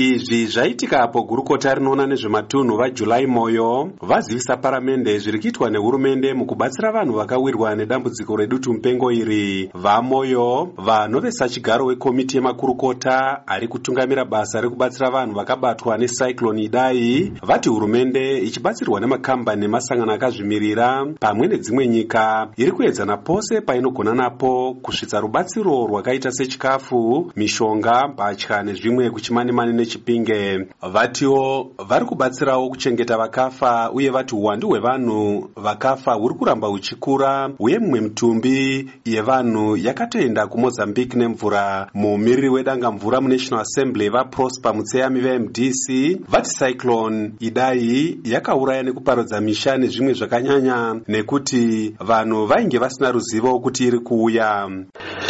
izvi zvaitika apo gurukota rinoona nezvematunhu vajulai moyo vazivisa paramende zviri kuitwa nehurumende mukubatsira vanhu vakawirwa nedambudziko redutu mupengo iri. Vamoyo vanovesa chigaro wekomiti yemakurukota ari kutungamira basa rekubatsira vanhu vakabatwa necyclone idai vati hurumende ichibatsirwa nemakambani nemasangano akazvimirira pamwe nedzimwe nyika iri kuedzana pose painogona napo kusvitsa rubatsiro rwakaita sechikafu mishonga mbatya nezvimwe kuchimani-mani nechipinge vatiwo vari kubatsirawo kuchengeta vakafa uye vati uwandu hwevanhu vakafa huri kuramba huchikura. Uye mumwe mitumbi yevanhu yakatoenda kumozambique nemvura. Muumiriri wedanga mvura munational assembly vaprosper mutseyami vemdc vati cyclone idai yakauraya nekuparodza misha nezvimwe zvakanyanya nekuti vanhu vainge vasina ruzivo kuti iri kuuya.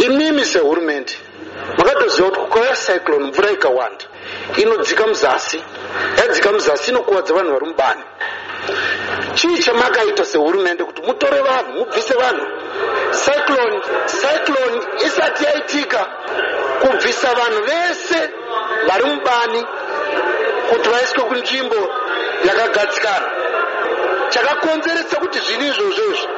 Imimi sehurumende makatoziva kuti kukauya cyclone mvura ikawanda inodzika muzasi. Yadzika muzasi inokuvadza vanhu vari mubani chii chamakaita sehurumende kuti mutore vanhu mubvise vanhu? Cyclone cyclone isati yaitika kubvisa vanhu vese vari mubani kuti vaiswe kunzvimbo yakagadzikana. Chakakonzeresa kuti zvinhu izvozvozvi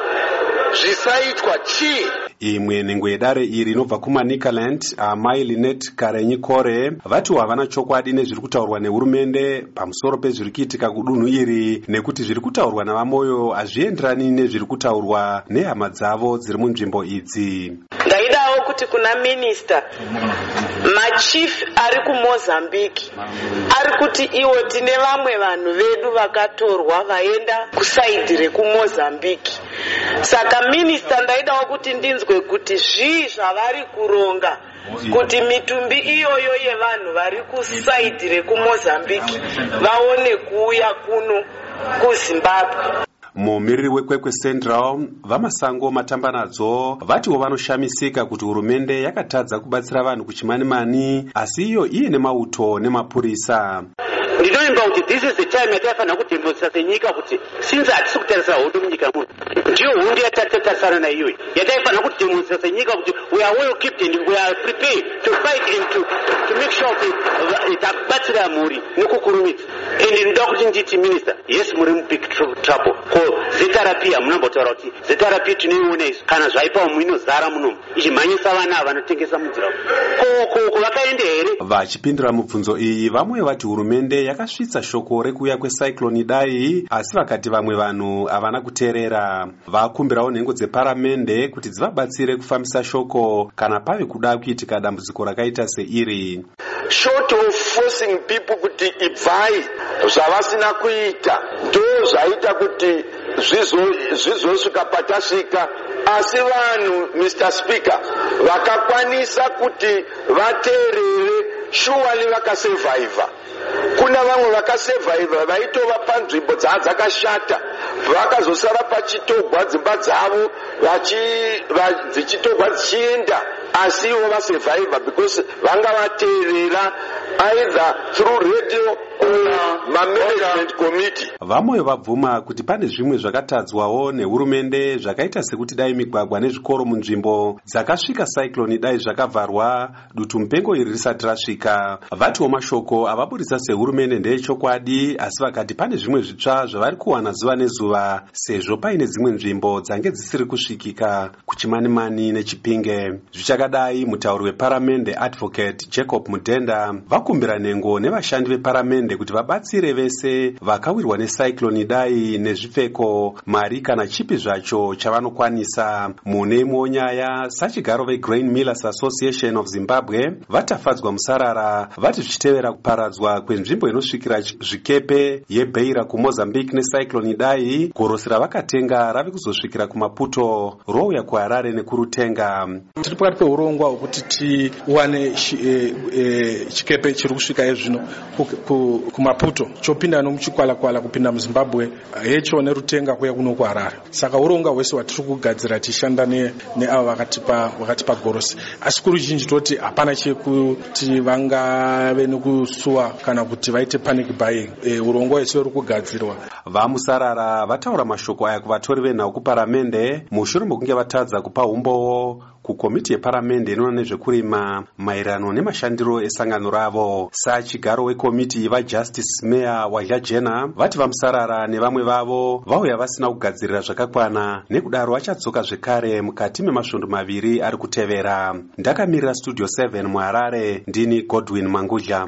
zvisaitwa. Chii imwe nhengo yedare iri inobva kumanikaland amai linet karenyi kore. Vati havana chokwadi nezviri kutaurwa nehurumende pamusoro pezviri kuitika kudunhu iri nekuti zviri kutaurwa navamoyo hazvienderani nezviri kutaurwa nehama dzavo dziri munzvimbo idzi ndaidawo kuti kuna minista machief ari kumozambique ari kuti iwo tine vamwe vanhu vedu vakatorwa vaenda kusaidhi rekumozambique. Saka minista ndaidawo kuti ndinzwe kuti zvii zvavari kuronga kuti mitumbi iyoyo yevanhu vari kusaidhi rekumozambique vaone kuuya kuno kuzimbabwe mumiriri wekwekwe central vamasango matambanadzo vatiwo vanoshamisika kuti hurumende yakatadza kubatsira vanhu kuchimani-mani asi iyo iine mauto nemapurisa ndinoimba kuti this is the time yataifanira kudhemosisa senyika kuti since hatisi kutarisa hondo munyika muno ndiyo hondo yatatarisana naiyoyi yataifanira kudhemosisa senyika kuti we are well equipped and we are prepared to fight and to, to make sure kuti tabatsira mhuri nekukurumidza and ndinoda kuti nditi minister yes muri mubig trouble. Ko zetarapi hamunambotaura kuti zetarapi tinoiona izvo kana zvaipawo muinozara munomu ichimhanyisa vana vanotengesa munzira ko vakaende here? Vachipindura mubvunzo iyi vamwe vati hurumende yakasvitsa shoko rekuuya kwecyclone dai asi vakati vamwe vanhu havana kuteerera. Vakumbirawo nhengo dzeparamende kuti dzivabatsire kufambisa shoko. Kana pave kuda kuitika dambudziko rakaita seiri short of forcing people kuti ibvai zvavasina kuita. Ndo zvaita kuti zvizosvika patasvika asi vanhu mr speaker vakakwanisa kuti vateerere shuwali vakasevhaivha kuna vamwe vakasevhaivha vaitova panzvimbo dzaa dzakashata. Vakazosara pachitogwa dzimba dzavo dzichitogwa dzichienda asi ivo vasevhaivha because vanga vateerera either through radio mamanagement committee. Vamwe vabvuma kuti pane zvimwe zvakatadzwawo nehurumende zvakaita sekuti dai migwagwa nezvikoro munzvimbo dzakasvika cyclone dai zvakavharwa dutu mupengo iri risati rasvika. Vatiwo mashoko avaburisa sehurumende ndeechokwadi asi vakati pane zvimwe zvitsva zvavari kuwana zuva nezuva sezvo paine dzimwe nzvimbo dzange dzisiri kusvikika kuchimani-mani nechipinge. Zvichakadai mutauri weparamende advocate jacob mudhenda vakumbira nhengo nevashandi veparamende kuti vabatsire vese vakawirwa necyclone dai nezvipfeko mari kana chipi zvacho chavanokwanisa. Mune imwewo nyaya sachigaro vegrain millers association of zimbabwe vatafadzwa musarara vati zvichitevera kuparadzwa kwenzvimbo inosvikira zvikepe yebeira kumozambique necyclone dai. Gorosi ravakatenga rave kuzosvikira kumaputo rouya kuharare nekurutenga. Tiri pakati peurongwa hwekuti tiwane chikepe chiri kusvika izvino kumaputo chopinda nomuchikwalakwala kupinda muzimbabwe hecho nerutenga kuya kuno kuharare. Saka urongwa hwese hwatiri kugadzira tichishanda neavo vakatipa gorosi. Asi kuruzhinji toti hapana chekuti vangave nekusuwa kana kuti vaite panic buying. E, urongwa hwese huri kugadzirwa. Vamusarara vataura mashoko aya kuvatori venhau kuparamende. Mushure mokunge vatadza kupa umbowo kukomiti yeparamende inoona nezvekurima maererano nemashandiro esangano ravo. Sachigaro wekomiti vajustice meya wajajena vati vamusarara nevamwe vavo vauya vasina kugadzirira zvakakwana nekudaro vachadzoka zvekare mukati memasvondo maviri ari kutevera ndakamirira studio 7 muharare ndini godwin mangudya